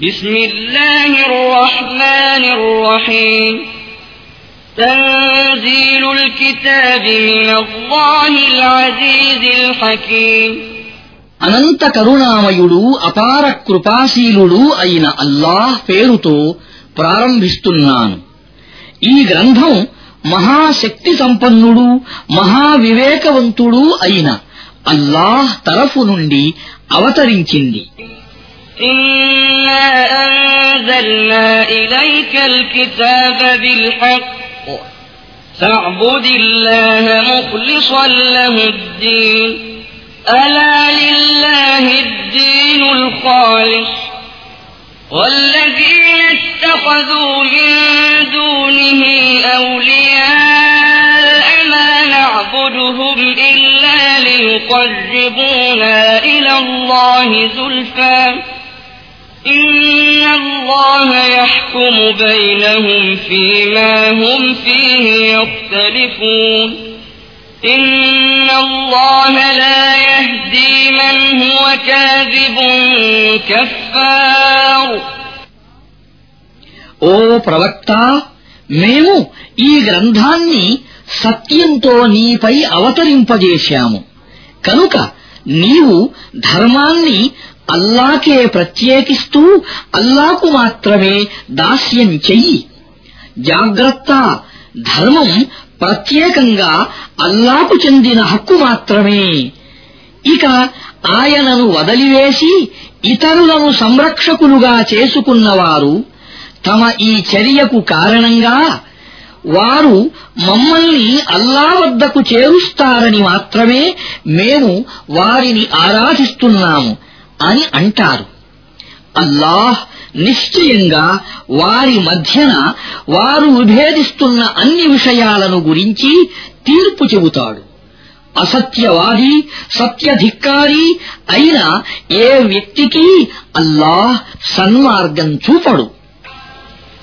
بسم الله الرحمن الرحيم تنزيل الكتاب من الله العزيز الحكيم అనంత కరుణామయుడు అపార కృపాశీలుడు అయిన అల్లాహ్ పేరుతో ప్రారంభిస్తున్నాను ఈ గ్రంథం మహాశక్తి సంపన్నుడు మహావివేకవంతుడు అయిన అల్లాహ్ తరఫు నుండి అవతరించింది إنا أنزلنا إليك الكتاب بالحق فاعبد الله مخلصا له الدين ألا لله الدين الخالص والذين اتخذوا من دونه أولياء ما نعبدهم إلا ليقربونا إلى الله زلفى إن الله يحكم بينهم فيما هم فيه يختلفون إن الله لا يهدي من هو كاذب كفار ఓ ప్రవక్త మేము ఈ గ్రంథాన్ని సత్యంతో నీపై అవతరింపజేశాము కనుక నీవు ధర్మాన్ని అల్లాకే ప్రత్యేకిస్తూ అల్లాకు మాత్రమే దాస్యం చెయ్యి. జాగ్రత్త ధర్మం ప్రత్యేకంగా అల్లాకు చెందిన హక్కు మాత్రమే. ఇక ఆయనను వదిలివేసి ఇతరులను సంరక్షకులుగా చేసుకున్నవారు తమ ఈ చర్యకు కారణంగా వారు మమ్మల్ని అల్లా వద్దకు చేరుస్తారని మాత్రమే మేము వారిని ఆరాధిస్తున్నాము. అని అంటారు. అల్లాహ్ నిశ్చయంగా వారి మధ్యన వారు విభేదిస్తున్న అన్ని విషయాలను గురించి తీర్పు చెబుతాడు. అసత్యవాది సత్యధిక్కారి అయిన ఏ వ్యక్తికి అల్లాహ్ సన్మార్గం చూపడు.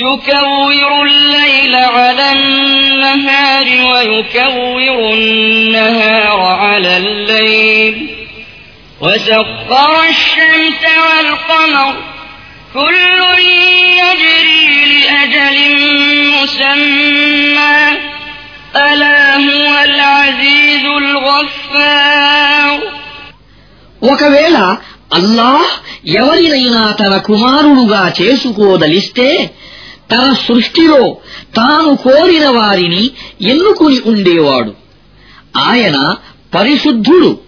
يكور الليل على النهار ويكور النهار على الليل وسخر الشمس والقمر كل يجري لأجل مسمى ألا هو العزيز الغفار ఒకవేళ అల్లాహ్ ఎవరినైనా తన కుమారుడుగా చేసుకోదలిస్తే తన సృష్టిలో తాను కోరిన వారిని ఎన్నుకుని ఉండేవాడు. ఆయన పరిశుద్ధుడు.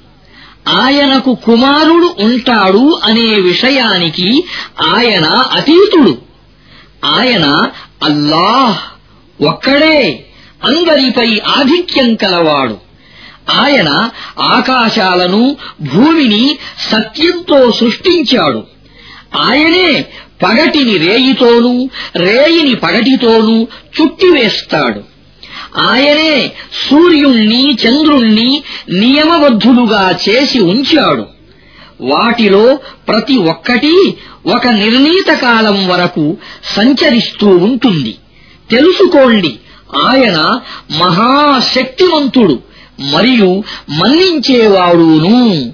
ఆయనకు కుమారుడు ఉంటాడు అనే విషయానికి ఆయన అతీతుడు. ఆయన అల్లాహ్ ఒక్కడే అందరిపై ఆధిక్యం కలవాడు. ఆయన ఆకాశాలను భూమిని సత్యంతో సృష్టించాడు. ఆయనే పగటిని రేయితోనూ రేయిని పగటితోనూ చుట్టివేస్తాడు. ఆయనే సూర్యుణ్ణి చంద్రుణ్ణి నియమబద్ధులుగా చేసి ఉంచాడు. వాటిలో ప్రతి ఒక్కటి ఒక నిర్ణీత కాలం వరకు సంచరిస్తూ ఉంటుంది. తెలుసుకోండి ఆయన మహాశక్తివంతుడు మరియు మన్నించేవాడును.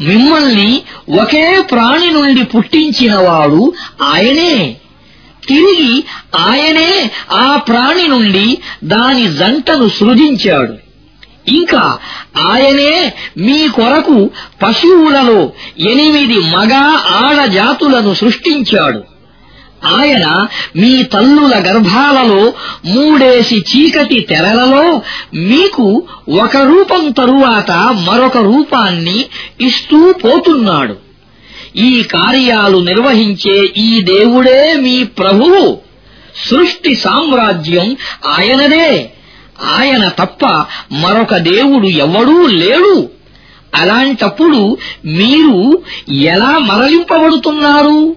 మిమ్మల్ని ఒకే ప్రాణి నుండి పుట్టించినవాడు ఆయనే. తిరిగి ఆయనే ఆ ప్రాణి నుండి దాని జంటను సృజించాడు. ఇంకా ఆయనే మీ కొరకు పశువులలో ఎనిమిది మగ ఆడ జాతులను సృష్టించాడు. ఆయన మీ తల్లుల గర్భాలలో మూడేసి చీకటి తెరలలో మీకు ఒక రూపం తరువాత మరొక రూపాన్ని ఇస్తూ పోతున్నాడు. ఈ కార్యాలు నిర్వహించే ఈ దేవుడే మీ ప్రభువు. సృష్టి సామ్రాజ్యం ఆయనదే. ఆయన తప్ప మరొక దేవుడు ఎవడూ లేడు. అలాంటప్పుడు మీరు ఎలా మరలింపబడుతున్నారు?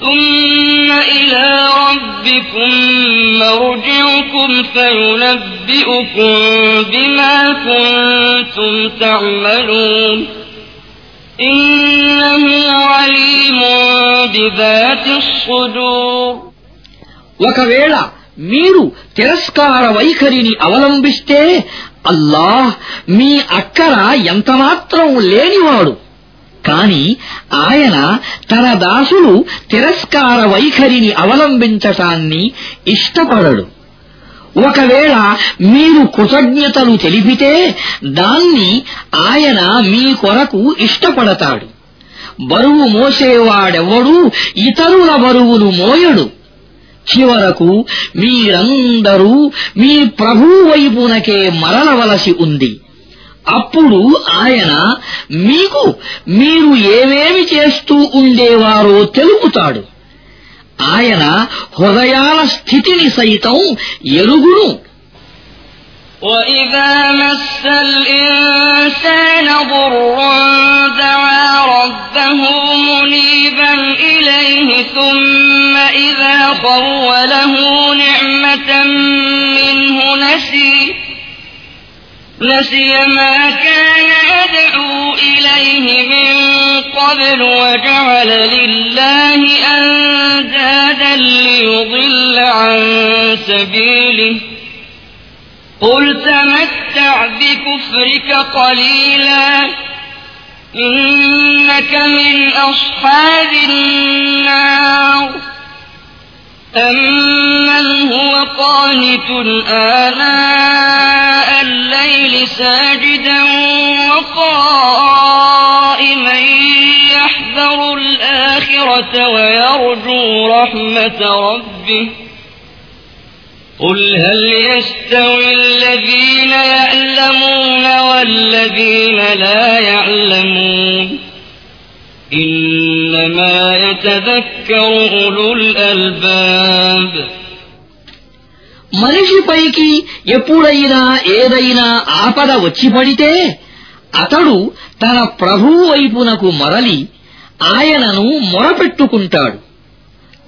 ثم إلى ربكم مرجعكم فينبئكم بما كنتم تعملون إنه عليم بذات الصدور ఒకవేళ మీరు తిరస్కార వైఖరిని అవలంబిస్తే అల్లాహ్ మీ అక్కర ఎంతమాత్రం లేనివాడు కాని ఆయన తన దాసులు తిరస్కార వైఖరిని అవలంబించటాన్ని ఇష్టపడడు. ఒకవేళ మీరు కృతజ్ఞతలు తెలిపితే దాన్ని ఆయన మీ కొరకు ఇష్టపడతాడు. బరువు మోసేవాడెవ్వడూ ఇతరుల బరువును మోయడు. చివరకు మీరందరూ మీ ప్రభువు వైపునకే మరలవలసి ఉంది. అప్పుడు ఆయన మీకు మీరు ఏమేమి చేస్తూ ఉండేవారో తెలుపుతాడు ఆయన హృదయాల స్థితిని సైతం ఎరుగును وإذا مس الإنسان ضر دعا ربه منيبا إليه ثم إذا خوله نعمة منه نسي نسي ما كان يدعو إليه من قبل وجعل لله أندادا ليضل عن سبيله. قل تمتع بكفرك قليلا إنك من أصحاب النار. أمن هو قانت آناء الليل ساجدا وقائما يحذر الآخرة ويرجو رحمة ربه قل هل يستوي الذين يعلمون والذين لا يعلمون إنما يتذكر أولو الألباب మనిషిపైకి ఎప్పుడైనా ఏదైనా ఆపద వచ్చి పడితే అతడు తన ప్రభువు వైపునకు మరలి ఆయనను మొరపెట్టుకుంటాడు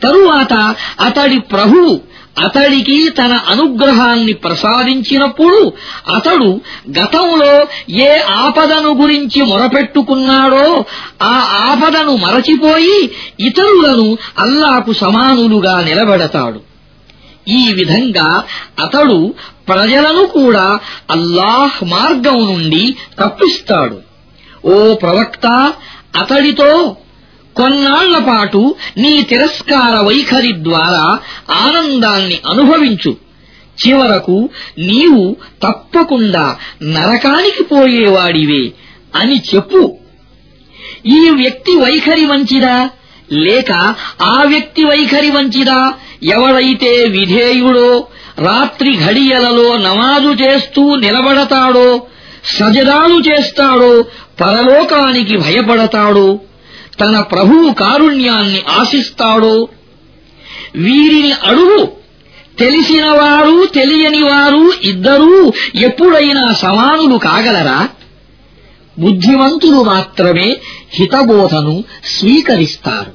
తరువాత అతడి ప్రభువు అతడికి తన అనుగ్రహాన్ని ప్రసాదించినప్పుడు అతడు గతంలో ఏ ఆపదను గురించి మొరపెట్టుకున్నాడో ఆ ఆపదను మరచిపోయి ఇతరులను అల్లాకు సమానులుగా నిలబెడతాడు. ఈ విధంగా అతడు ప్రజలను కూడా అల్లాహ్ మార్గం నుండి తప్పిస్తాడు. ఓ ప్రవక్త అతడితో కొన్నాళ్ళ పాటు నీ తిరస్కార వైఖరి ద్వారా ఆనందాన్ని అనుభవించు. చివరకు నీవు తప్పకుండా నరకానికి పోయేవాడివే అని చెప్పు. ఈ వ్యక్తి వైఖరి మంచిదా? లేక ఆ వ్యక్తి వైఖరి మంచిదా? ఎవడైతే విధేయుడో రాత్రి ఘడియలలో నమాజు చేస్తూ నిలబడతాడో సజదాలు చేస్తాడో పరలోకానికి భయపడతాడో తన ప్రభువు కారుణ్యాన్ని ఆశిస్తాడో వీరిని అడుగు తెలిసినవారు తెలియనివారు ఇద్దరూ ఎప్పుడైనా సమానులు కాగలరా బుద్ధిమంతులు మాత్రమే హితబోధను స్వీకరిస్తారు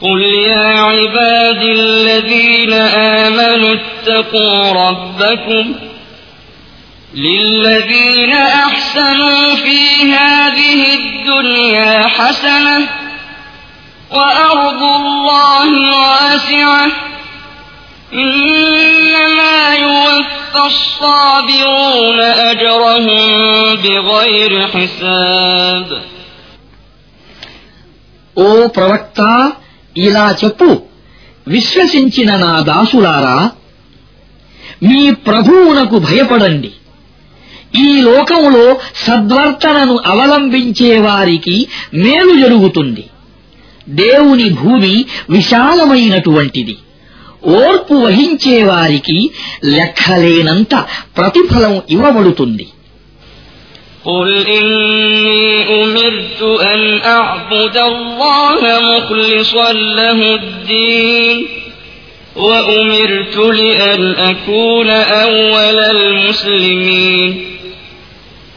قل يا عبادي الذين آمنوا اتقوا ربكم للذين أحسنوا أحسنوا في هذه الدنيا حسنة وأرض الله واسعة إنما يوفى الصابرون أجرهم بغير حساب ఓ ప్రవక్త ఇలా చెప్పు విశ్వసించిన నా దాసులారా మీ ప్రభువునకు భయపడండి ఈ లోకములో సద్వర్తనను అవలంబించే వారికి మేలు జరుగుతుంది దేవుని భూమి విశాలమైనటువంటిది ఓర్పు వహించే వారికి లెక్కలేనంత ప్రతిఫలం ఇవ్వబడుతుంది قل إني أمرت أن أعبد الله مخلصا له الدين وأمرت لأن أكون أول المسلمين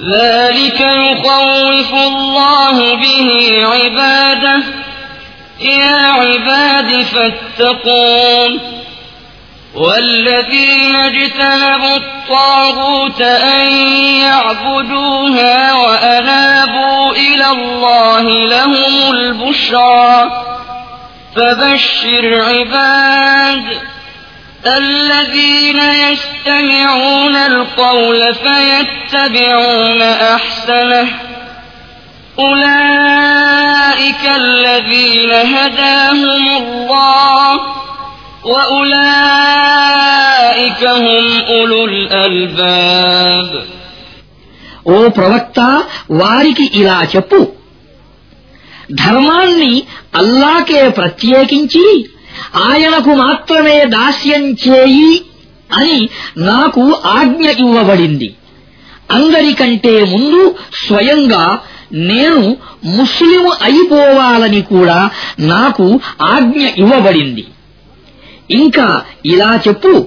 ذلك يخوف الله به عباده. يا عباد فاتقون. والذين اجتنبوا الطاغوت أن يعبدوها وأنابوا إلى الله لهم البشرى. فبشر عباد الذين يستمعون القول فيتبعون أحسنه أولئك الذين هداهم الله وأولئك هم أولو الألباب ఓ ప్రవక్త వారికి ఇలా చెప్పు ధర్మాన్ని అల్లాకే ప్రత్యేకించి ఆయనకు మాత్రమే దాస్యం చేయి అని నాకు ఆజ్ఞ ఇవ్వబడింది. అందరికంటే ముందు స్వయంగా నేను ముస్లిము అయిపోవాలని కూడా నాకు ఆజ్ఞ ఇవ్వబడింది. ఇంకా ఇలా చెప్పు.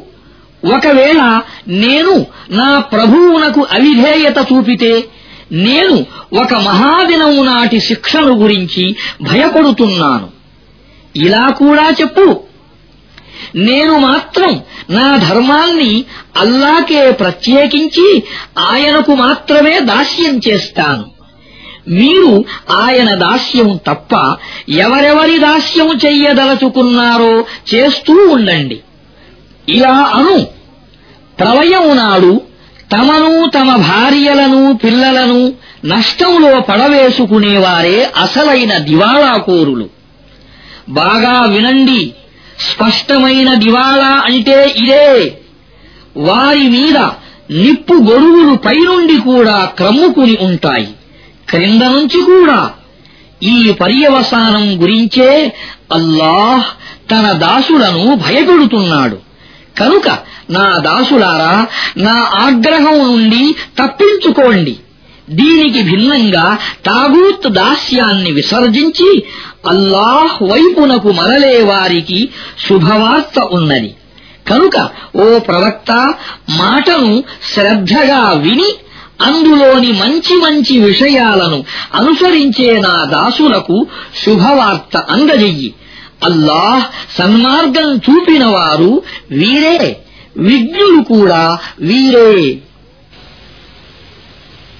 ఒకవేళ నేను నా ప్రభువునకు అవిధేయత చూపితే నేను ఒక మహాదినం నాటి శిక్షను గురించి భయపడుతున్నాను. ఇలా కూడా చెప్పు. నేను మాత్రం నా ధర్మాన్ని అల్లాకే ప్రత్యేకించి ఆయనకు మాత్రమే దాస్యం చేస్తాను. మీరు ఆయన దాస్యం తప్ప ఎవరెవరి దాస్యం చెయ్యదలచుకున్నారో చేస్తూ ఉండండి. ఇలా అను. ప్రళయం నాడు తమను తమ భార్యలను పిల్లలను నష్టంలో పడవేసుకునేవారే అసలైన దివాళాకోరులు. బాగా వినండి. స్పష్టమైన దివాళా అంటే ఇదే. వారి మీద నిప్పు గొడుగులు పైనుండి కూడా క్రమ్ముకుని ఉంటాయి. క్రింద నుంచి కూడా. ఈ పర్యవసానం గురించే అల్లాహ్ తన దాసులను భయపెడుతున్నాడు. కనుక నా దాసులారా నా ఆగ్రహం నుండి తప్పించుకోండి. దీనికి భిన్నంగా తాగూత్ దాస్యాన్ని విసర్జించి అల్లాహ్ వైపునకు మరలే వారికి శుభవార్త ఉన్నది. కనుక ఓ ప్రవక్త మాటను శ్రద్ధగా విని అందులోని మంచి మంచి విషయాలను అనుసరించే నా దాసులకు శుభవార్త అందజెయ్యి. అల్లాహ్ సన్మార్గం చూపినవారు వీరే విజ్ఞులు కూడా వీరే.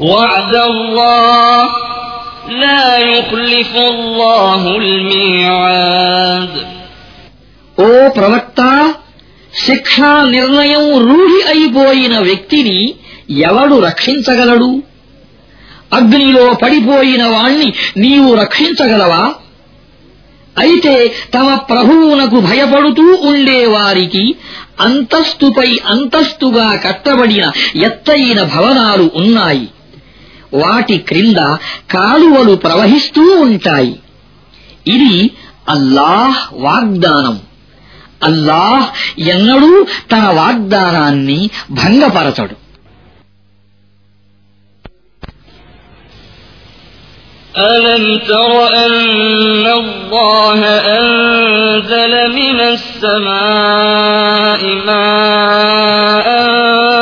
وعد الله لا يخلف الله الميعاد ఓ ప్రవక్త శిక్షా నిర్ణయం రూఢి అయిపోయిన వ్యక్తిని ఎవడు రక్షించగలడు అగ్నిలో పడిపోయిన వాణ్ణి నీవు రక్షించగలవా అయితే తమ ప్రభువునకు భయపడుతూ ఉండేవారికి అంతస్తుపై అంతస్తుగా కట్టబడిన ఎత్తైన భవనాలు ఉన్నాయి వాటి క్రింద కాలువలు ప్రవహిస్తూ ఉంటాయి. ఇది అల్లాహ్ వాగ్దానం. అల్లాహ్ ఎన్నడూ తన వాగ్దానాన్ని భంగపరచడు. ألم تر أن الله أنزل من السماء ماء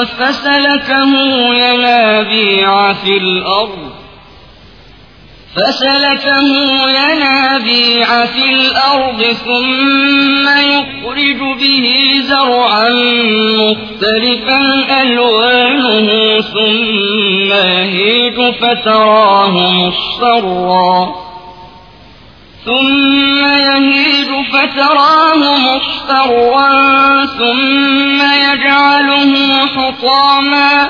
فسلكه ينابيع في الأرض فسلكه ينابيع في الأرض ثم يخرج به زرعا مختلفا ألوانه ثم يهيج فتراه مصفرا ثم يهيج فتراه مصفرا ثم يجعله حطاما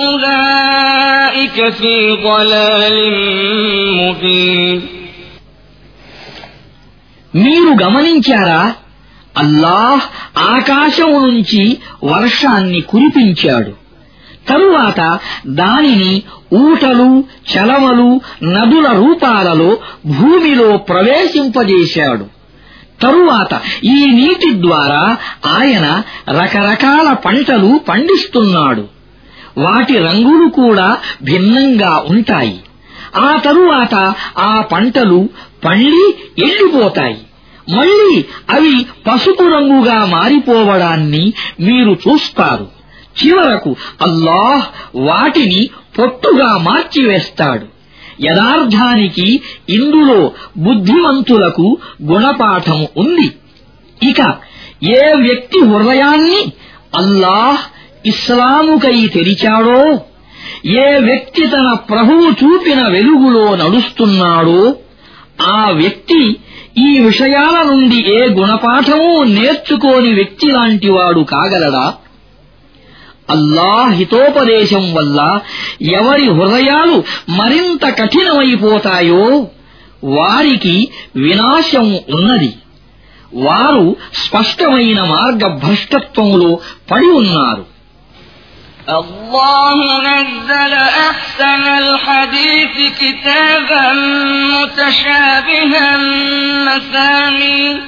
أولئك في ضلال مبين మీరు గమనించారా అల్లాహ్ ఆకాశము నుంచి వర్షాన్ని కురిపించాడు తరువాత దానిని ఊటలు చలమలు నదుల రూపాలలో భూమిలో ప్రవేశింపజేశాడు తరువాత ఈ నీటి ద్వారా ఆయన రకరకాల పంటలు పండిస్తున్నాడు వాటి రంగులు కూడా భిన్నంగా ఉంటాయి. ఆ తరువాత ఆ పంటలు పండి ఎండిపోతాయి. మళ్ళీ అవి పసుపు రంగుగా మారిపోవడాన్ని మీరు చూస్తారు. చివరకు అల్లాహ్ వాటిని పొట్టుగా మార్చివేస్తాడు. యథార్థానికి ఇందులో బుద్ధిమంతులకు గుణపాఠము ఉంది. ఇక ఏ వ్యక్తి హృదయాన్ని అల్లాహ్ ఇస్లాముకై తెరిచాడో? ఏ వ్యక్తి తన ప్రభువు చూపిన వెలుగులో నడుస్తున్నాడో? ఆ వ్యక్తి ఈ విషయాల నుండి ఏ గుణపాఠమూ నేర్చుకోని వ్యక్తి లాంటివాడు కాగలడా? అల్లా హితోపదేశం వల్ల ఎవరి హృదయాలు మరింత కఠినమైపోతాయో వారికి వినాశం ఉన్నది. వారు స్పష్టమైన మార్గభ్రష్టత్వంలో పడి ఉన్నారు. الله نزل أحسن الحديث كتابا متشابها مثاني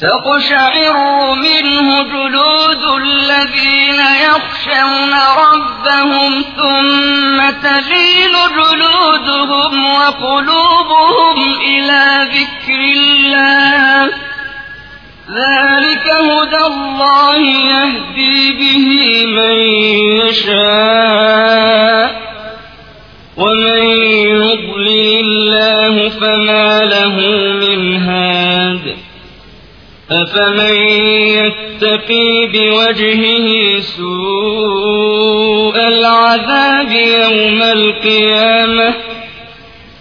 تقشعر منه جلود الذين يخشون ربهم ثم تلين جلودهم وقلوبهم إلى ذكر الله. ذلك هدى الله يهدي به من يشاء. ومن يضلل الله فما له من هاد. أفمن يتقي بوجهه سوء العذاب يوم القيامة؟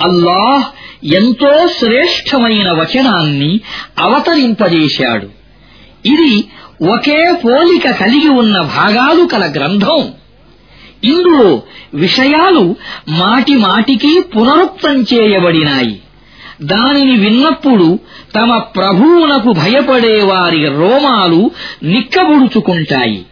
అల్లాహ్ ఎంతో శ్రేష్టమైన వచనాన్ని అవతరింపజేశాడు. ఇది ఒకే పోలిక కలిగి ఉన్న భాగాలు కల గ్రంథం. ఇందులో విషయాలు మాటి మాటికి పునరుక్తం చేయబడినాయి. దానిని విన్నప్పుడు తమ ప్రభువునకు భయపడే వారి రోమాలు నిక్కబుడుచుకుంటాయి.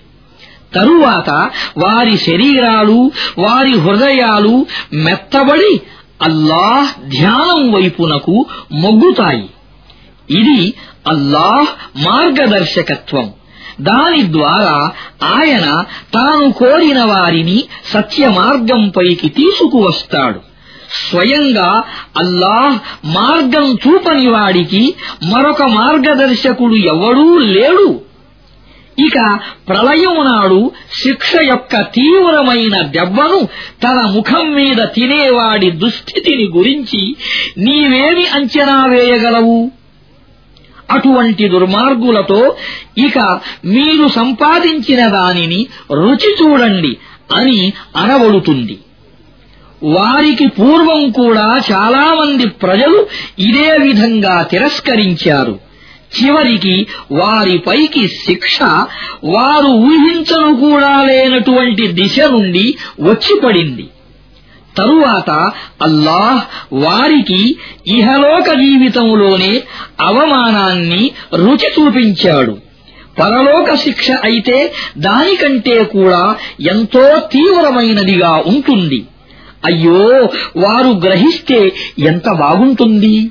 తరువాత వారి శరీరాలు వారి హృదయాలు మెత్తబడి అల్లాహ్ ధ్యానం వైపునకు మొగ్గుతాయి. ఇది అల్లాహ్ మార్గదర్శకత్వం. దాని ద్వారా ఆయన తాను కోరిన వారిని సత్య మార్గంపైకి తీసుకువస్తాడు. స్వయంగా అల్లాహ్ మార్గం చూపని వాడికి మరొక మార్గదర్శకుడు ఎవడూ లేడు. ఇక ప్రళయం నాడు శిక్ష యొక్క తీవ్రమైన దెబ్బను తన ముఖం మీద తినేవాడి దుస్థితిని గురించి నీవేమి అంచనా వేయగలవు? అటువంటి దుర్మార్గులతో ఇక మీరు సంపాదించిన దానిని రుచి చూడండి అని అనబడుతుంది. వారికి పూర్వం కూడా చాలామంది ప్రజలు ఇదే విధంగా తిరస్కరించారు. చివరికి వారిపైకి శిక్ష వారు ఊహించను కూడా లేనటువంటి దిశ నుండి వచ్చిపడింది తరువాత అల్లాహ్ వారికి ఇహలోక జీవితంలోనే అవమానాన్ని రుచి చూపించాడు. పరలోక శిక్ష అయితే దానికంటే కూడా ఎంతో తీవ్రమైనదిగా ఉంటుంది. అయ్యో వారు గ్రహిస్తే ఎంత బాగుంటుంది?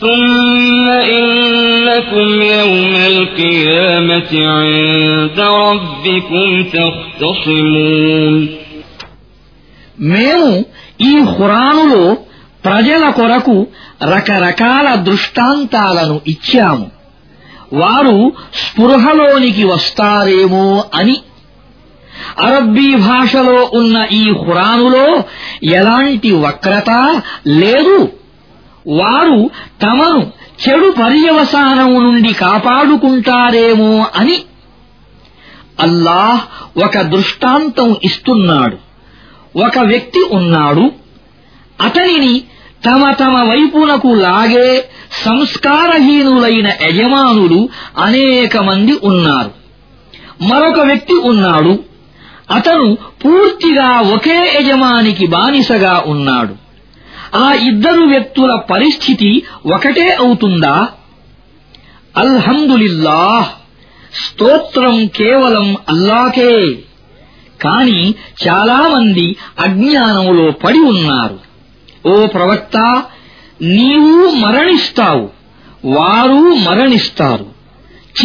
ثم إنكم يوم القيامة عند ربكم تختصمون మేము ఈ ఖురానులో ప్రజల కొరకు రకరకాల దృష్టాంతాలను ఇచ్చాము వారు స్పృహలోనికి వస్తారేమో అని అరబ్బీ భాషలో ఉన్న ఈ ఖురానులో ఎలాంటి వక్రత లేదు వారు తమను చెడు పర్యవసానం నుండి కాపాడుకుంటారేమో అని అల్లాహ్ ఒక దృష్టాంతం ఇస్తున్నాడు. ఒక వ్యక్తి ఉన్నాడు. అతనిని తమ తమ వైపునకు లాగే సంస్కారహీనులైన యజమానులు అనేక మంది ఉన్నారు. మరొక వ్యక్తి ఉన్నాడు. అతను పూర్తిగా ఒకే యజమానికి బానిసగా ఉన్నాడు. ఆ ఇద్దరు వ్యక్తుల పరిస్థితి ఒకటే అవుతుందా? అల్హందులిల్లాహ్ స్తోత్రం కేవలం అల్లాకే. కాని చాలామంది అజ్ఞానంలో పడి ఉన్నారు. ఓ ప్రవక్త నీవు మరణిస్తావు. వారు మరణిస్తారు.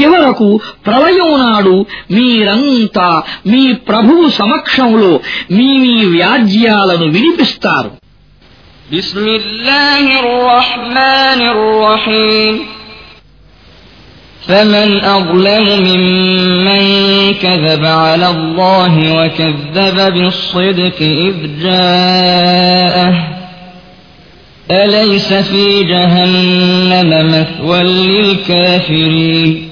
చివరకు ప్రళయం నాడు మీరంతా మీ ప్రభువు సమక్షంలో మీ మీ వ్యాజ్యాలను వినిపిస్తారు. بسم الله الرحمن الرحيم. فمن أظلم ممن كذب على الله وكذب بالصدق إذ جاءه. أليس في جهنم مثوى للكافرين؟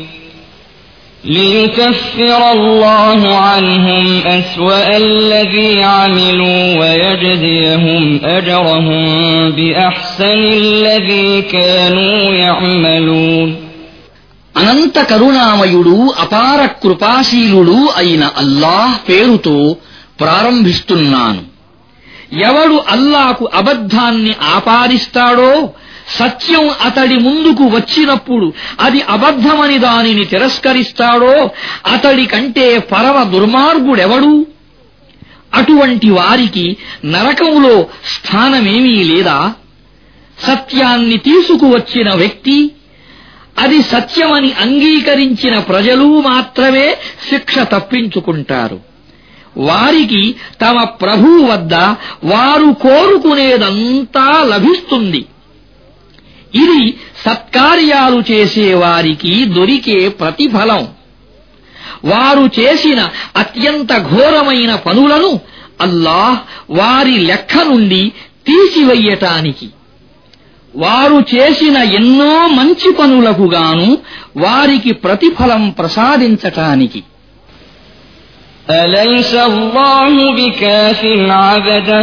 ليكفر الله عنهم أسوأ الذي عملوا ويجزيهم أجرهم بأحسن الذي كانوا يعملون అనంత కరుణామయుడు అపార కృపాశీలుడు అయిన అల్లాహ్ పేరుతో ప్రారంభిస్తున్నాను ఎవడు అల్లాకు అబద్ధాన్ని ఆపాదిస్తాడో సత్యం అతడి ముందుకు వచ్చినప్పుడు అది అబద్ధమని దానిని తిరస్కరిస్తాడో అతడి కంటే పరమ దుర్మార్గుడెవడు? అటువంటి వారికి నరకములో స్థానమేమీ లేదా? సత్యాన్ని తీసుకువచ్చిన వ్యక్తి అది సత్యమని అంగీకరించిన ప్రజలు మాత్రమే శిక్ష తప్పించుకుంటారు. వారికి తమ ప్రభువు వద్ద వారు కోరుకునేదంతా లభిస్తుంది. ఇది సత్కార్యాలు చేసేవారికి దొరికే ప్రతిఫలం వారు చేసిన అత్యంత ఘోరమైన పనులను అల్లాహ్ వారి లెక్క నుండి తీసివెయ్యటానికి వారు చేసిన ఎన్నో మంచి పనులకు గాను వారికి ప్రతిఫలం ప్రసాదించటానికి أليس الله بكاف عبده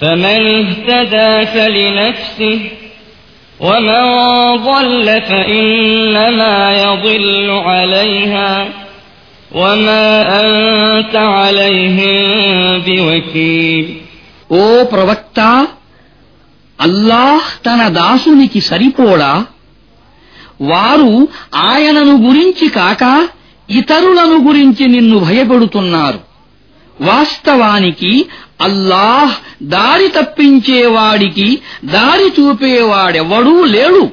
فمن اهتدى فلنفسه ومن ضل فإنما يضل عليها وما أنت عليهم بوكيل ఓ ప్రవక్త అల్లాహ్ తన దాసునికి సరిపోడా వారు ఆయనను గురించి కాక ఇతరులను గురించి నిన్ను భయపెడుతున్నారు వాస్తవానికి అల్లాహ్ దారి తప్పించేవాడికి దారి చూపేవాడెవడూ లేడు.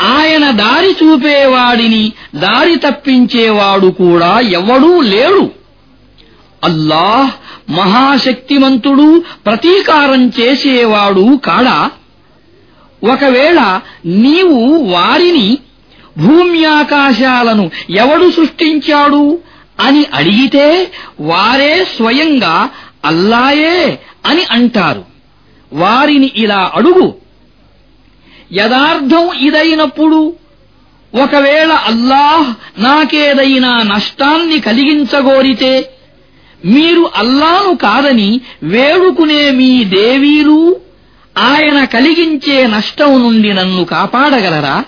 ఆయన దారి చూపేవాడిని దారి తప్పించేవాడు కూడా ఎవడూ లేడు. అల్లాహ్ మహాశక్తిమంతుడు ప్రతీకారం చేసేవాడు కాడా? ఒకవేళ నీవు వారిని భూమ్యాకాశాలను ఎవడు సృష్టించాడు? అని అడిగితే వారే స్వయంగా అల్లాయే అని అంటారు. వారిని ఇలా అడుగు. యదార్థం ఇదైనప్పుడు ఒకవేళ అల్లాహ్ నాకేదైనా నష్టాన్ని కలిగించగోరితే మీరు అల్లాను కాదని వేడుకునే మీ దేవీలు ఆయన కలిగించే నష్టం నుండి నన్ను కాపాడగలరా?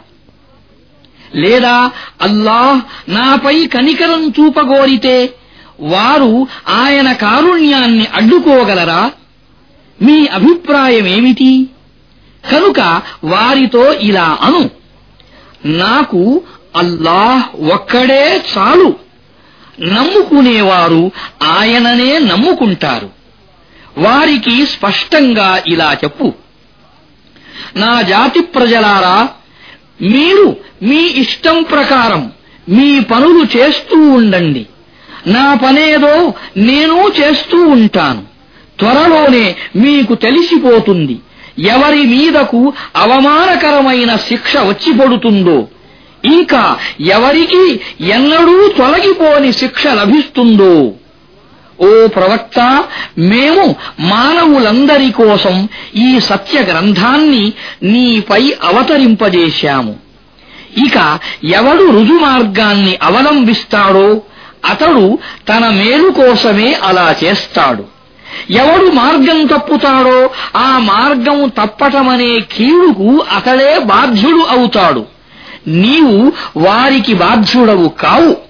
లేదా అల్లాహ్ నాపై కనికరం చూపగోరితే వారు ఆయన కారుణ్యాన్ని అడ్డుకోగలరా? మీ అభిప్రాయమేమిటి? కనుక వారితో ఇలా అను. నాకు అల్లాహ్ ఒక్కడే చాలు. నమ్ముకునేవారు ఆయననే నమ్ముకుంటారు. వారికి స్పష్టంగా ఇలా చెప్పు. నా జాతి ప్రజలారా మీరు మీ ఇష్టం ప్రకారం మీ పనులు చేస్తూ ఉండండి. నా పనేదో నేను చేస్తూ ఉంటాను. త్వరలోనే మీకు తెలిసిపోతుంది. ఎవరి మీదకు అవమానకరమైన శిక్ష వచ్చి పడుతుందో ఇంకా ఎవరికి ఎన్నడూ తొలగిపోని శిక్ష లభిస్తుందో. ఓ ప్రవక్త మేము మానవులందరి కోసం ఈ సత్య గ్రంథాన్ని నీపై అవతరింపజేశాము. ఇక ఎవడు రుజుమార్గాన్ని అవలంబిస్తాడో అతడు తన మేలు కోసమే అలా చేస్తాడు. ఎవడు మార్గం తప్పుతాడో ఆ మార్గం తప్పటమనే కీడుకు అతడే బాధ్యుడు అవుతాడు. నీవు వారికి బాధ్యుడవు కావు.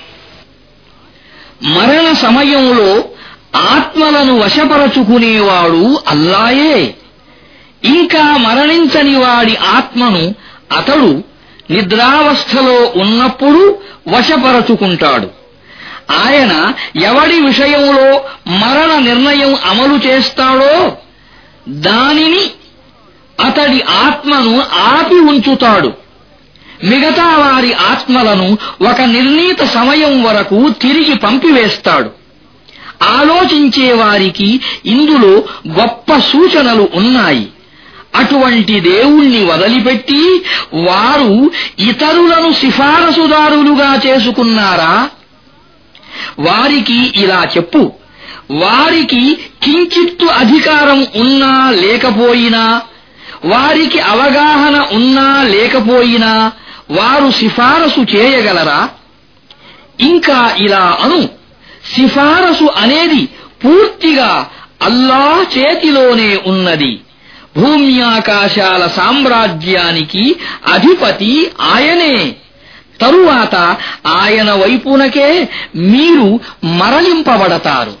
మరణ సమయంలో ఆత్మలను వశపరచుకునేవాడు అల్లాయే. ఇంకా మరణించని వాడి ఆత్మను అతడు నిద్రావస్థలో ఉన్నప్పుడు వశపరచుకుంటాడు. ఆయన ఎవడి విషయంలో మరణ నిర్ణయం అమలు చేస్తాడో దానిని అతడి ఆత్మను ఆపి ఉంచుతాడు. మిగతా వారి ఆత్మలను ఒక నిర్ణీత సమయం వరకు తిరిగి పంపివేస్తాడు. ఆలోచించే వారికి ఇందులో గొప్ప సూచనలు ఉన్నాయి. అటువంటి దేవుణ్ణి వదిలిపెట్టి వారు ఇతరులను సిఫారసుదారులుగా చేసుకున్నారా? వారికి ఇలా చెప్పు. వారికి కించిత్తు అధికారం ఉన్నా లేకపోయినా వారికి అవగాహన ఉన్నా లేకపోయినా వారు సిఫారసు చేయగలరా? ఇంకా ఇలా అను. సిఫారసు అనేది పూర్తిగా అల్లాహ్ చేతిలోనే ఉన్నది. భూమ్యాకాశాల సామ్రాజ్యానికి అధిపతి ఆయనే. తరువాత ఆయన వైపునకే మీరు మరలింపబడతారు.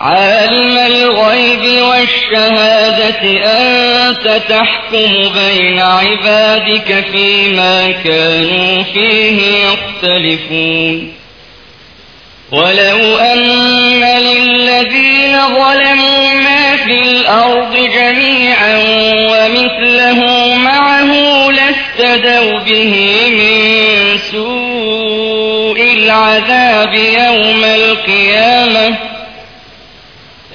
عالم الغيب والشهادة أنت تحكم بين عبادك فيما كانوا فيه يختلفون. ولو أن للذين ظلموا ما في الأرض جميعا ومثله معه لافتدوا به من سوء العذاب يوم القيامة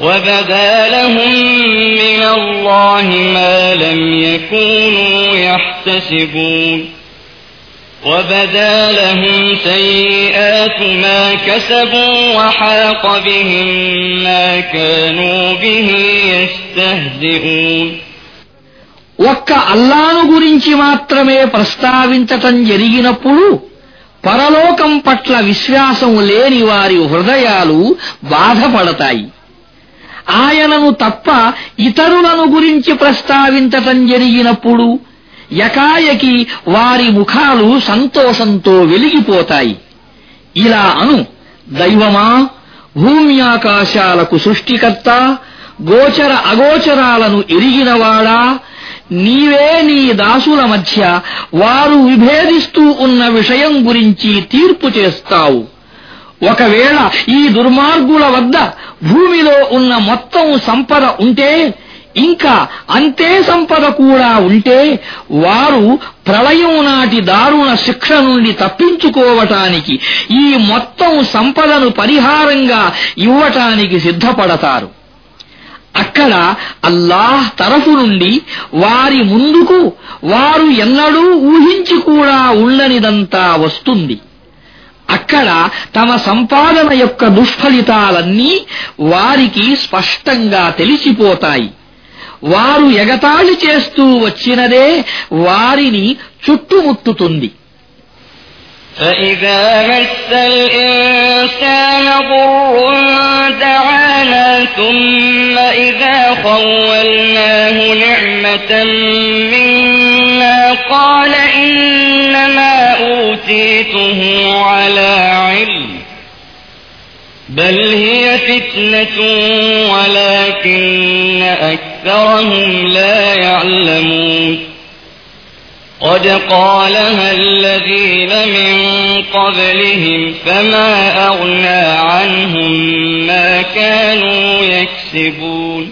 وبدا لهم من الله ما لم يكونوا يحتسبون وبدا لهم سيئات ما كسبوا وحاق بهم ما كانوا به يستهزئون ఒక్క అల్లాను గురించి మాత్రమే ప్రస్తావించటం జరిగినప్పుడు పరలోకం పట్ల విశ్వాసం లేని వారి హృదయాలు బాధపడతాయి ఆయనను తప్ప ఇతరులను గురించి ప్రస్తావించటం జరిగినప్పుడు యకాయకి వారి ముఖాలు సంతోషంతో వెలిగిపోతాయి. ఇలా అను దైవమా భూమ్యాకాశాలకు సృష్టికర్త గోచర అగోచరాలను ఎరిగినవాడా? నీవే నీ దాసుల మధ్య వారు విభేదిస్తూ ఉన్న విషయం గురించి తీర్పు చేస్తావు. ఒకవేళ ఈ దుర్మార్గుల వద్ద భూమిలో ఉన్న మొత్తం సంపద ఉంటే ఇంకా అంతే సంపద కూడా ఉంటే వారు ప్రళయం నాటి దారుణ శిక్ష నుండి తప్పించుకోవటానికి ఈ మొత్తం సంపదను పరిహారంగా ఇవ్వటానికి సిద్ధపడతారు. అక్కడ అల్లాహ్ తరఫు నుండి వారి ముందుకు వారు ఎన్నడూ ఊహించి కూడా ఉండనిదంతా వస్తుంది. అక్కడ తమ సంపాదన యొక్క దుష్ఫలితాలన్నీ వారికి స్పష్టంగా తెలిసిపోతాయి వారు ఎగతాళి చేస్తూ వచ్చినదే వారిని చుట్టుముట్టుతుంది فإذا مس الإنسان ضر دعانا ثم إذا خولناه نعمة منا قال إنما أوتيته على علم بل هي فتنة ولكن أكثرهم لا يعلمون قد قالها الذين من قبلهم فما أغنى عنهم ما كانوا يكسبون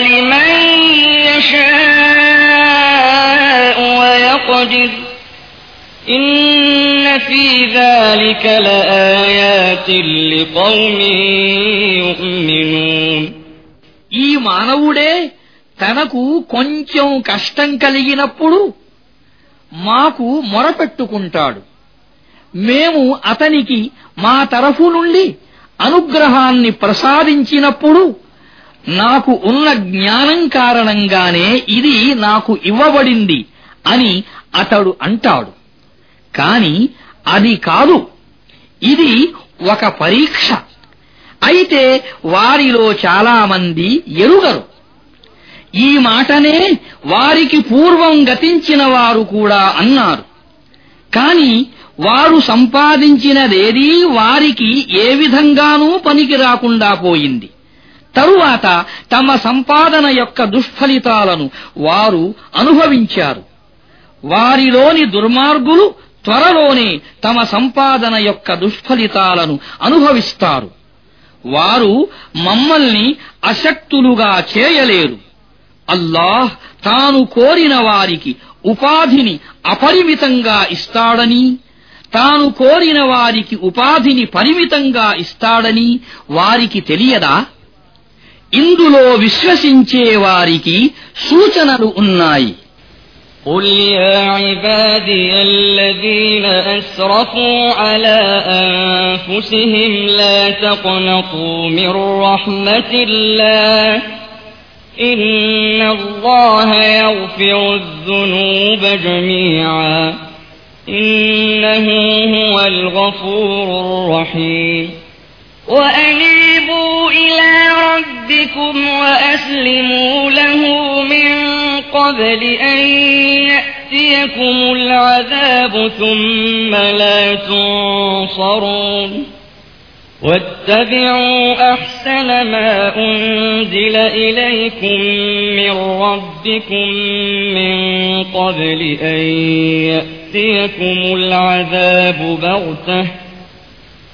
لمن يشاء ويقدر إن في ذلك لآيات لقوم يؤمنون ఈ మానవుడే తనకు కొంచెం కష్టం కలిగినప్పుడు మాకు మొరపెట్టుకుంటాడు మేము అతనికి మా తరఫు నుండి అనుగ్రహాన్ని ప్రసాదించినప్పుడు నాకు ఉన్న జ్ఞానం కారణంగానే ఇది నాకు ఇవ్వబడింది అని అతడు అంటాడు. కాని అది కాదు. ఇది ఒక పరీక్ష. అయితే వారిలో చాలామంది ఎరుగరు. ఈ మాటనే వారికి పూర్వం గతించిన వారు కూడా అన్నారు. కాని వారు సంపాదించినదేదీ వారికి ఏ విధంగానూ పనికి రాకుండా పోయింది. తరువాత తమ సంపాదన యొక్క దుష్ఫలితాలను వారు అనుభవించారు. వారిలోని దుర్మార్గులు త్వరలోనే తమ సంపాదన యొక్క దుష్ఫలితాలను అనుభవిస్తారు. వారు మమ్మల్ని అశక్తులుగా చేయలేరు. అల్లాహ్ తాను కోరిన వారికి ఉపాధిని అపరిమితంగా ఇస్తాడని తాను కోరిన వారికి ఉపాధిని పరిమితంగా ఇస్తాడని వారికి తెలియదా? ఇందులో విశ్వసించే వారికి సూచనలు ఉన్నాయి قل يا عبادي الذين أسرفوا على أنفسهم لا تقنطوا من رحمة الله إن الله يغفر الذنوب جميعا إنه هو الغفور الرحيم وأنيبوا إلى ربكم وأسلموا له من قبل أن يأتيكم العذاب ثم لا تنصرون. واتبعوا أحسن ما أنزل إليكم من ربكم من قبل أن يأتيكم العذاب بغتة.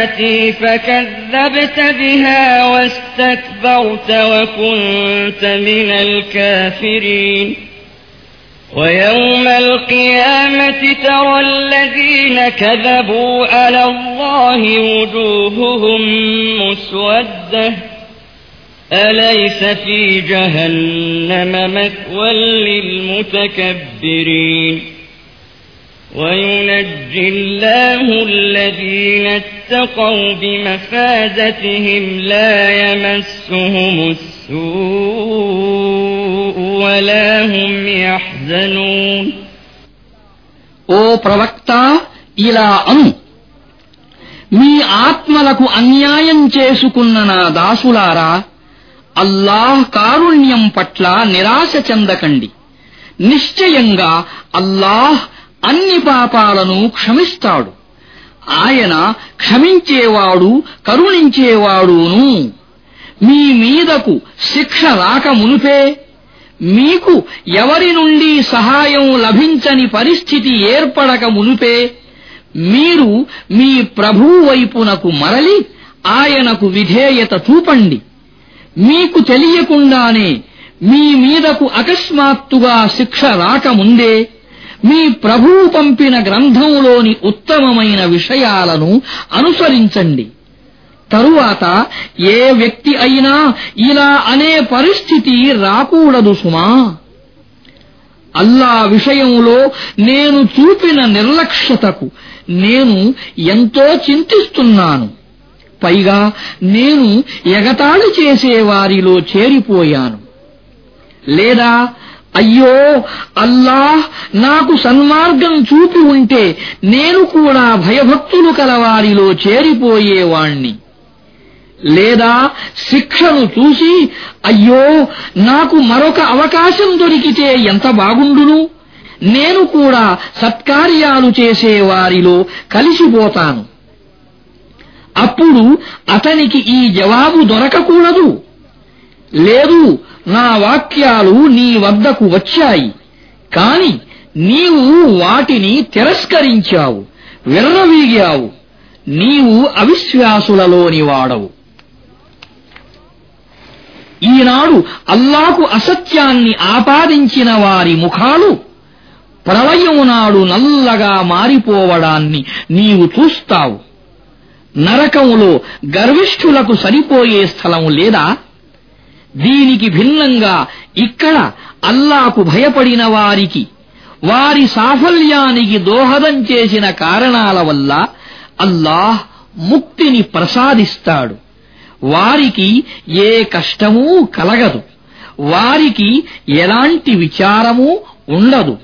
آياتي فكذبت بها واستكبرت وكنت من الكافرين. ويوم القيامة ترى الذين كذبوا على الله وجوههم مسودة. أليس في جهنم مثوى للمتكبرين؟ وينجي الله الذين اتقوا بمفازتهم لا يمسهم السوء ولا هم يحزنون ఓ ప్రవక్త ఇలా అను మీ ఆత్మలకు అన్యాయం చేసుకున్న నా దాసులారా అల్లాహ్ కారుణ్యం పట్ల నిరాశ చెందకండి నిశ్చయంగా అల్లాహ్ అన్ని పాపాలను క్షమిస్తాడు. ఆయన క్షమించేవాడు కరుణించేవాడును. మీ మీదకు శిక్ష రాక మునుపే మీకు ఎవరి నుండి సహాయం లభించని పరిస్థితి ఏర్పడక మునుపే మీరు మీ ప్రభువు వైపునకు మరలి ఆయనకు విధేయత చూపండి. మీకు తెలియకుండానే మీ మీదకు అకస్మాత్తుగా శిక్ష రాకముందే మీ ప్రభువు పంపిన గ్రంథంలోని ఉత్తమమైన విషయాలను అనుసరించండి. తరువాత ఏ వ్యక్తి అయినా ఇలా అనే పరిస్థితి రాకూడదు సుమా. అల్లా విషయంలో నేను చూపిన నిర్లక్ష్యతకు నేను ఎంతో చింతిస్తున్నాను. పైగా నేను ఎగతాళి చేసేవారిలో చేరిపోయాను. లేదా అయ్యో అల్లాహ్ నాకు సన్మార్గం చూపి ఉంటే నేను కూడా భయభక్తులు కలవారిలో చేరిపోయేవాణ్ణి. లేదా శిక్షను చూసి అయ్యో నాకు మరొక అవకాశం దొరికితే ఎంత బాగుండును? నేను కూడా సత్కార్యాలు చేసేవారిలో కలిసిపోతాను. అప్పుడు అతనికి ఈ జవాబు దొరకకూడదు. లేదు నా వాక్యాలు నీ వద్దకు వచ్చాయి. కాని నీవు వాటిని తిరస్కరించావు విర్రవీగావు. నీవు అవిశ్వాసులలోని వాడవు. ఈనాడు అల్లాకు అసత్యాన్ని ఆపాదించిన వారి ముఖాలు ప్రళయం నాడు నల్లగా మారిపోవడాన్ని నీవు చూస్తావు. నరకములో గర్విష్ఠులకు సరిపోయే స్థలం లేదా? దీనికి భిన్నంగా ఇక్కడ అల్లాకు భయపడిన వారికి వారి సాఫల్యానికి దోహదం చేసిన కారణాల వల్ల అల్లాహ్ ముక్తిని ప్రసాదిస్తాడు వారికి ఏ కష్టమూ కలగదు వారికి ఎలాంటి విచారమూ ఉండదు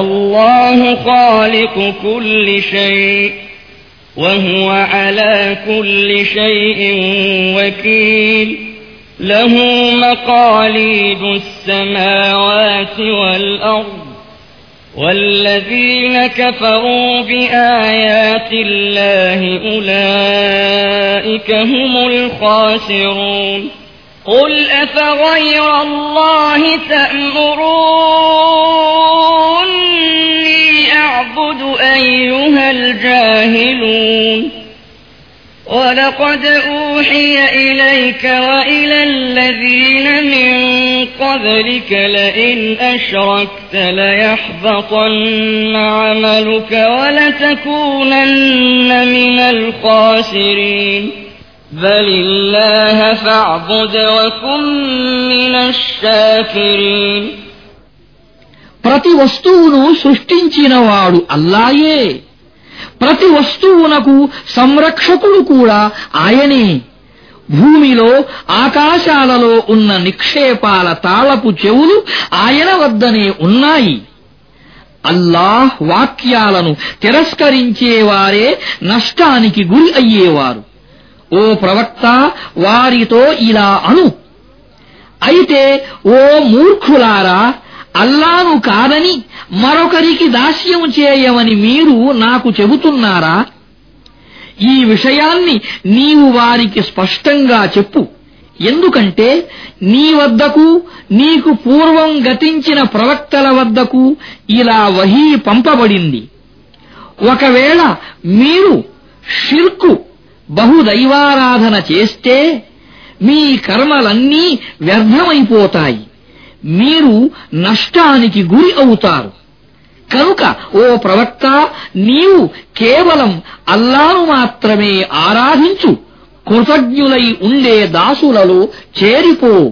الله خالق كل شيء وهو على كل شيء وكيل له مقاليد السماوات والأرض والذين كفروا بآيات الله أولئك هم الخاسرون قل أفغير الله تأمروني أعبد أيها الجاهلون ولقد أوحي إليك وإلى الذين من قبلك لئن أشركت ليحبطن عملك ولتكونن من الخاسرين بل الله فاعبد وكن من الشاكرين ప్రతి వస్తువును సృష్టించినవాడు అల్లాయే ప్రతి వస్తువునకు సంరక్షకుడు కూడా ఆయనే. భూమిలో ఆకాశాలలో ఉన్న నిక్షేపాల తాళపు చెవులు ఆయన వద్దనే ఉన్నాయి. అల్లాహ్ వాక్యాలను తిరస్కరించేవారే నష్టానికి గురి అయ్యేవారు. ఓ ప్రవక్త వారితో ఇలా అను. అయితే ఓ మూర్ఖులారా అల్లాను కాదని మరొకరికి దాస్యం చేయమని మీరు నాకు చెబుతున్నారా? ఈ విషయాన్ని నీవు వారికి స్పష్టంగా చెప్పు. ఎందుకంటే నీ వద్దకు నీకు పూర్వం గతించిన ప్రవక్తల వద్దకు ఇలా వహీ పంపబడింది. ఒకవేళ మీరు షిర్కు బహుదైవారాధన చేస్తే మీ కర్మలన్నీ వ్యర్థమైపోతాయి. మీరు నష్టానికి గురి అవుతారు. కనుక ఓ ప్రవక్త నీవు కేవలం అల్లాను మాత్రమే ఆరాధించు కృతజ్ఞులై ఉండే దాసులలో చేరిపో.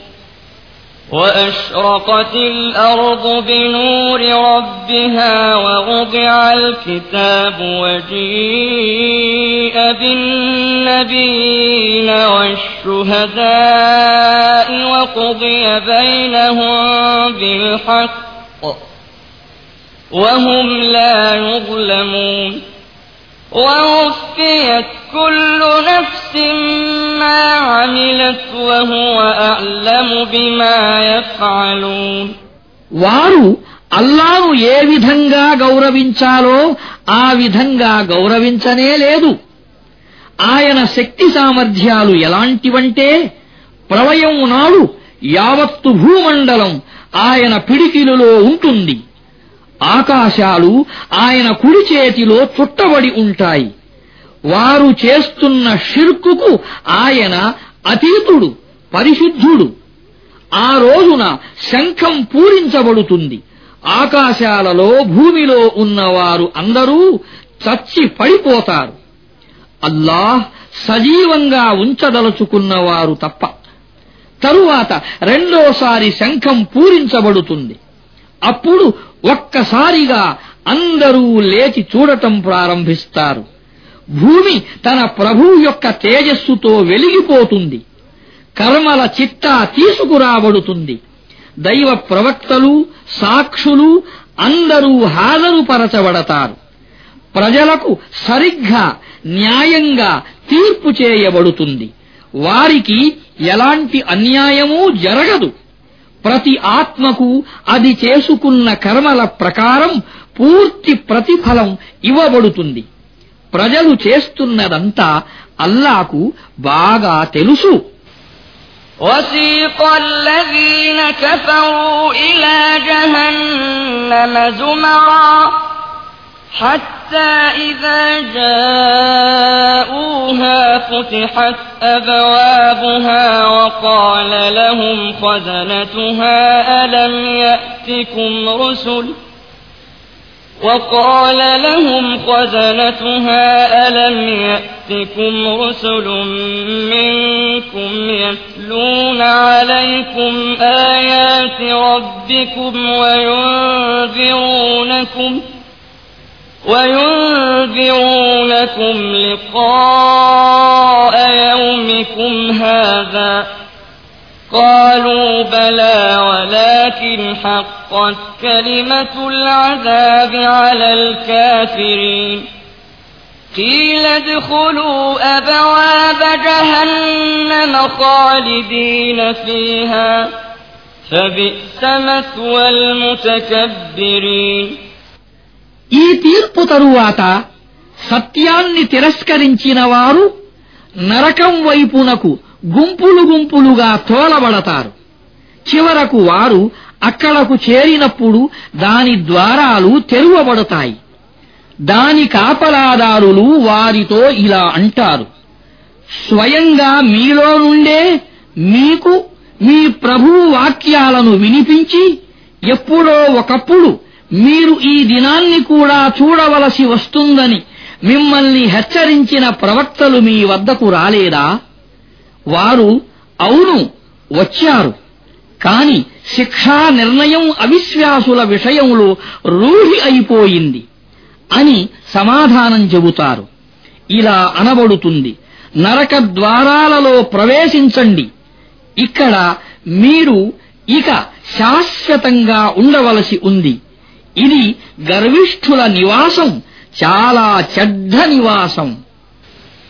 وأشرقت الأرض بنور ربها ووضع الكتاب وجيء بالنبيين والشهداء وقضي بينهم بالحق وهم لا يظلمون ووفيت كل نفس عملت وهو أعلم بما يفعلون వారు అల్లాను ఏ విధంగా గౌరవించాలో ఆ విధంగా గౌరవించనే లేదు ఆయన శక్తి సామర్థ్యాలు ఎలాంటివంటే ప్రళయం నాడు యావత్తు భూమండలం ఆయన పిడికిలులో ఉంటుంది ఆకాశాలు ఆయన కుడి చేతిలో చుట్టబడి ఉంటాయి వారు చేస్తున్న షిర్కుకు ఆయన అతీతుడు పరిశుద్ధుడు. ఆ రోజున శంఖం పూరించబడుతుంది. ఆకాశాలలో భూమిలో ఉన్నవారు అందరూ చచ్చి పడిపోతారు. అల్లాహ్ సజీవంగా ఉంచదలుచుకున్నవారు తప్ప. తరువాత రెండోసారి శంఖం పూరించబడుతుంది. అప్పుడు ఒక్కసారిగా అందరూ లేచి చూడటం ప్రారంభిస్తారు. భూమి తన ప్రభువు యొక్క తేజస్సుతో వెలిగిపోతుంది. కర్మల చిట్టా తీసుకురాబడుతుంది. దైవ ప్రవక్తలు సాక్షులు అందరూ హాజరుపరచబడతారు. ప్రజలకు సరిగ్గా న్యాయంగా తీర్పు చేయబడుతుంది. వారికి ఎలాంటి అన్యాయమూ జరగదు. ప్రతి ఆత్మకు అది చేసుకున్న కర్మల ప్రకారం పూర్తి ప్రతిఫలం ఇవ్వబడుతుంది. ప్రజలు చేస్తున్నదంతా అల్లాకు బాగా తెలుసు وسيق الذين كفروا إلى جهنم زمرا حتى إذا جاءوها فتحت أبوابها وقال لهم خزنتها ألم يأتكم رسل وقال لهم خزنتها ألم يأتكم رسل منكم يتلون عليكم آيات ربكم وينذرونكم ۖ وينذرونكم لقاء يومكم هذا قالوا بلى ولكن حقت كلمة العذاب على الكافرين قيل ادخلوا أبواب جهنم خالدين فيها فبئس مثوى المتكبرين ఈ తీర్పు తరువాత సత్యాన్ని తిరస్కరించిన వారు నరకం వైపునకు గుంపులు గుంపులుగా తోలబడతారు. చివరకు వారు అక్కడకు చేరినప్పుడు దాని ద్వారాలు తెరువబడతాయి. దాని కాపలాదారులు వారితో ఇలా అంటారు. స్వయంగా మీలో నుండే మీకు మీ ప్రభువు వాక్యాలను వినిపించి ఎప్పుడో ఒకప్పుడు మీరు ఈ దినాన్ని కూడా చూడవలసి వస్తుందని మిమ్మల్ని హెచ్చరించిన ప్రవక్తలు మీ వద్దకు రాలేదా? వారు అవును వచ్చారు. కాని శిక్షా నిర్ణయం అవిశ్వాసుల విషయంలో రూఢి అయిపోయింది అని సమాధానం చెబుతారు. ఇలా అనబడుతుంది నరక ద్వారాలలో ప్రవేశించండి. ఇక్కడ మీరు ఇక శాశ్వతంగా ఉండవలసి ఉంది. ఇది గర్విష్ఠుల నివాసం చాలా చెడ్డ నివాసం.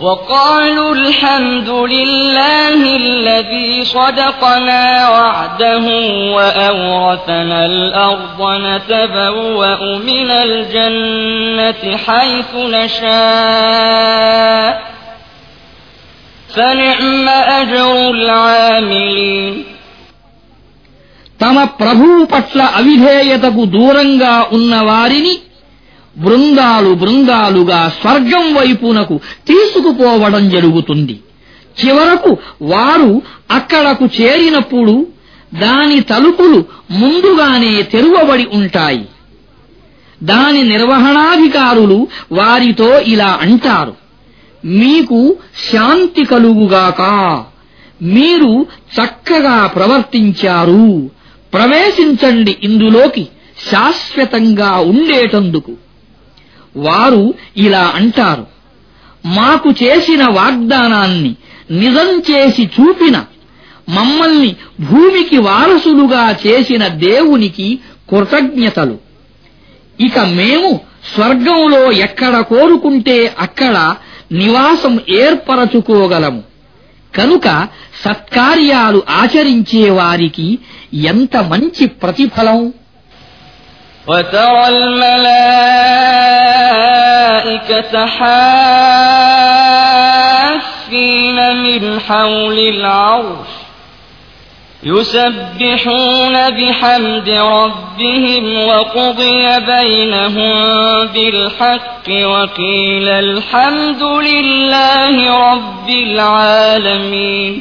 وقالوا الحمد لله الذي صدقنا وعده وأورثنا الأرض نتبوأ من الجنة حيث نشاء فنعم أجر العاملين తమ ప్రభువు పట్ల అవిధేయతకు దూరంగా ఉన్న వారిని బృందాలు బృందాలుగా స్వర్గం వైపునకు తీసుకుపోవడం జరుగుతుంది. చివరకు వారు అక్కడకు చేరినప్పుడు దాని తలుపులు ముందుగానే తెరువబడి ఉంటాయి. దాని నిర్వహణాధికారులు వారితో ఇలా అంటారు. మీకు శాంతి కలుగుగాక. మీరు చక్కగా ప్రవర్తించారు. ప్రవేశించండి ఇందులోకి. శాశ్వతంగా ఉండేటందుకు. వారు ఇలా అంటారు. మాకు చేసిన వాగ్దానాన్ని నిజం చేసి చూపిన మమ్మల్ని భూమికి వారసులుగా చేసిన దేవునికి కృతజ్ఞతలు. ఇక మేము స్వర్గంలో ఎక్కడ కోరుకుంటే అక్కడ నివాసం ఏర్పరచుకోగలము. కనుక సత్కార్యాలు ఆచరించేవారికి ఎంత మంచి ప్రతిఫలం? وترى الملائكة حافين من حول العرش يسبحون بحمد ربهم وقضي بينهم بالحق وقيل الحمد لله رب العالمين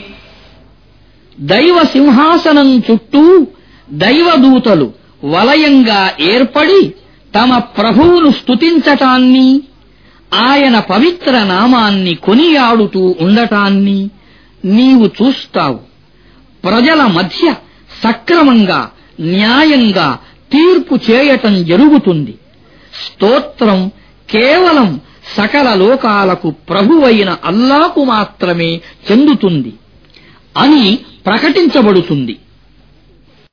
దైవ సింహాసనం చుట్టూ దైవదూతలు వలయంగా ఏర్పడి తమ ప్రభువును స్తుతించటాన్ని ఆయన పవిత్ర నామాన్ని కొనియాడుతూ ఉండటాన్ని నీవు చూస్తావు. ప్రజల మధ్య సక్రమంగా న్యాయంగా తీర్పు చేయటం జరుగుతుంది. స్తోత్రం కేవలం సకల లోకాలకు ప్రభువైన అల్లాకు మాత్రమే చెందుతుంది అని ప్రకటించబడుతుంది.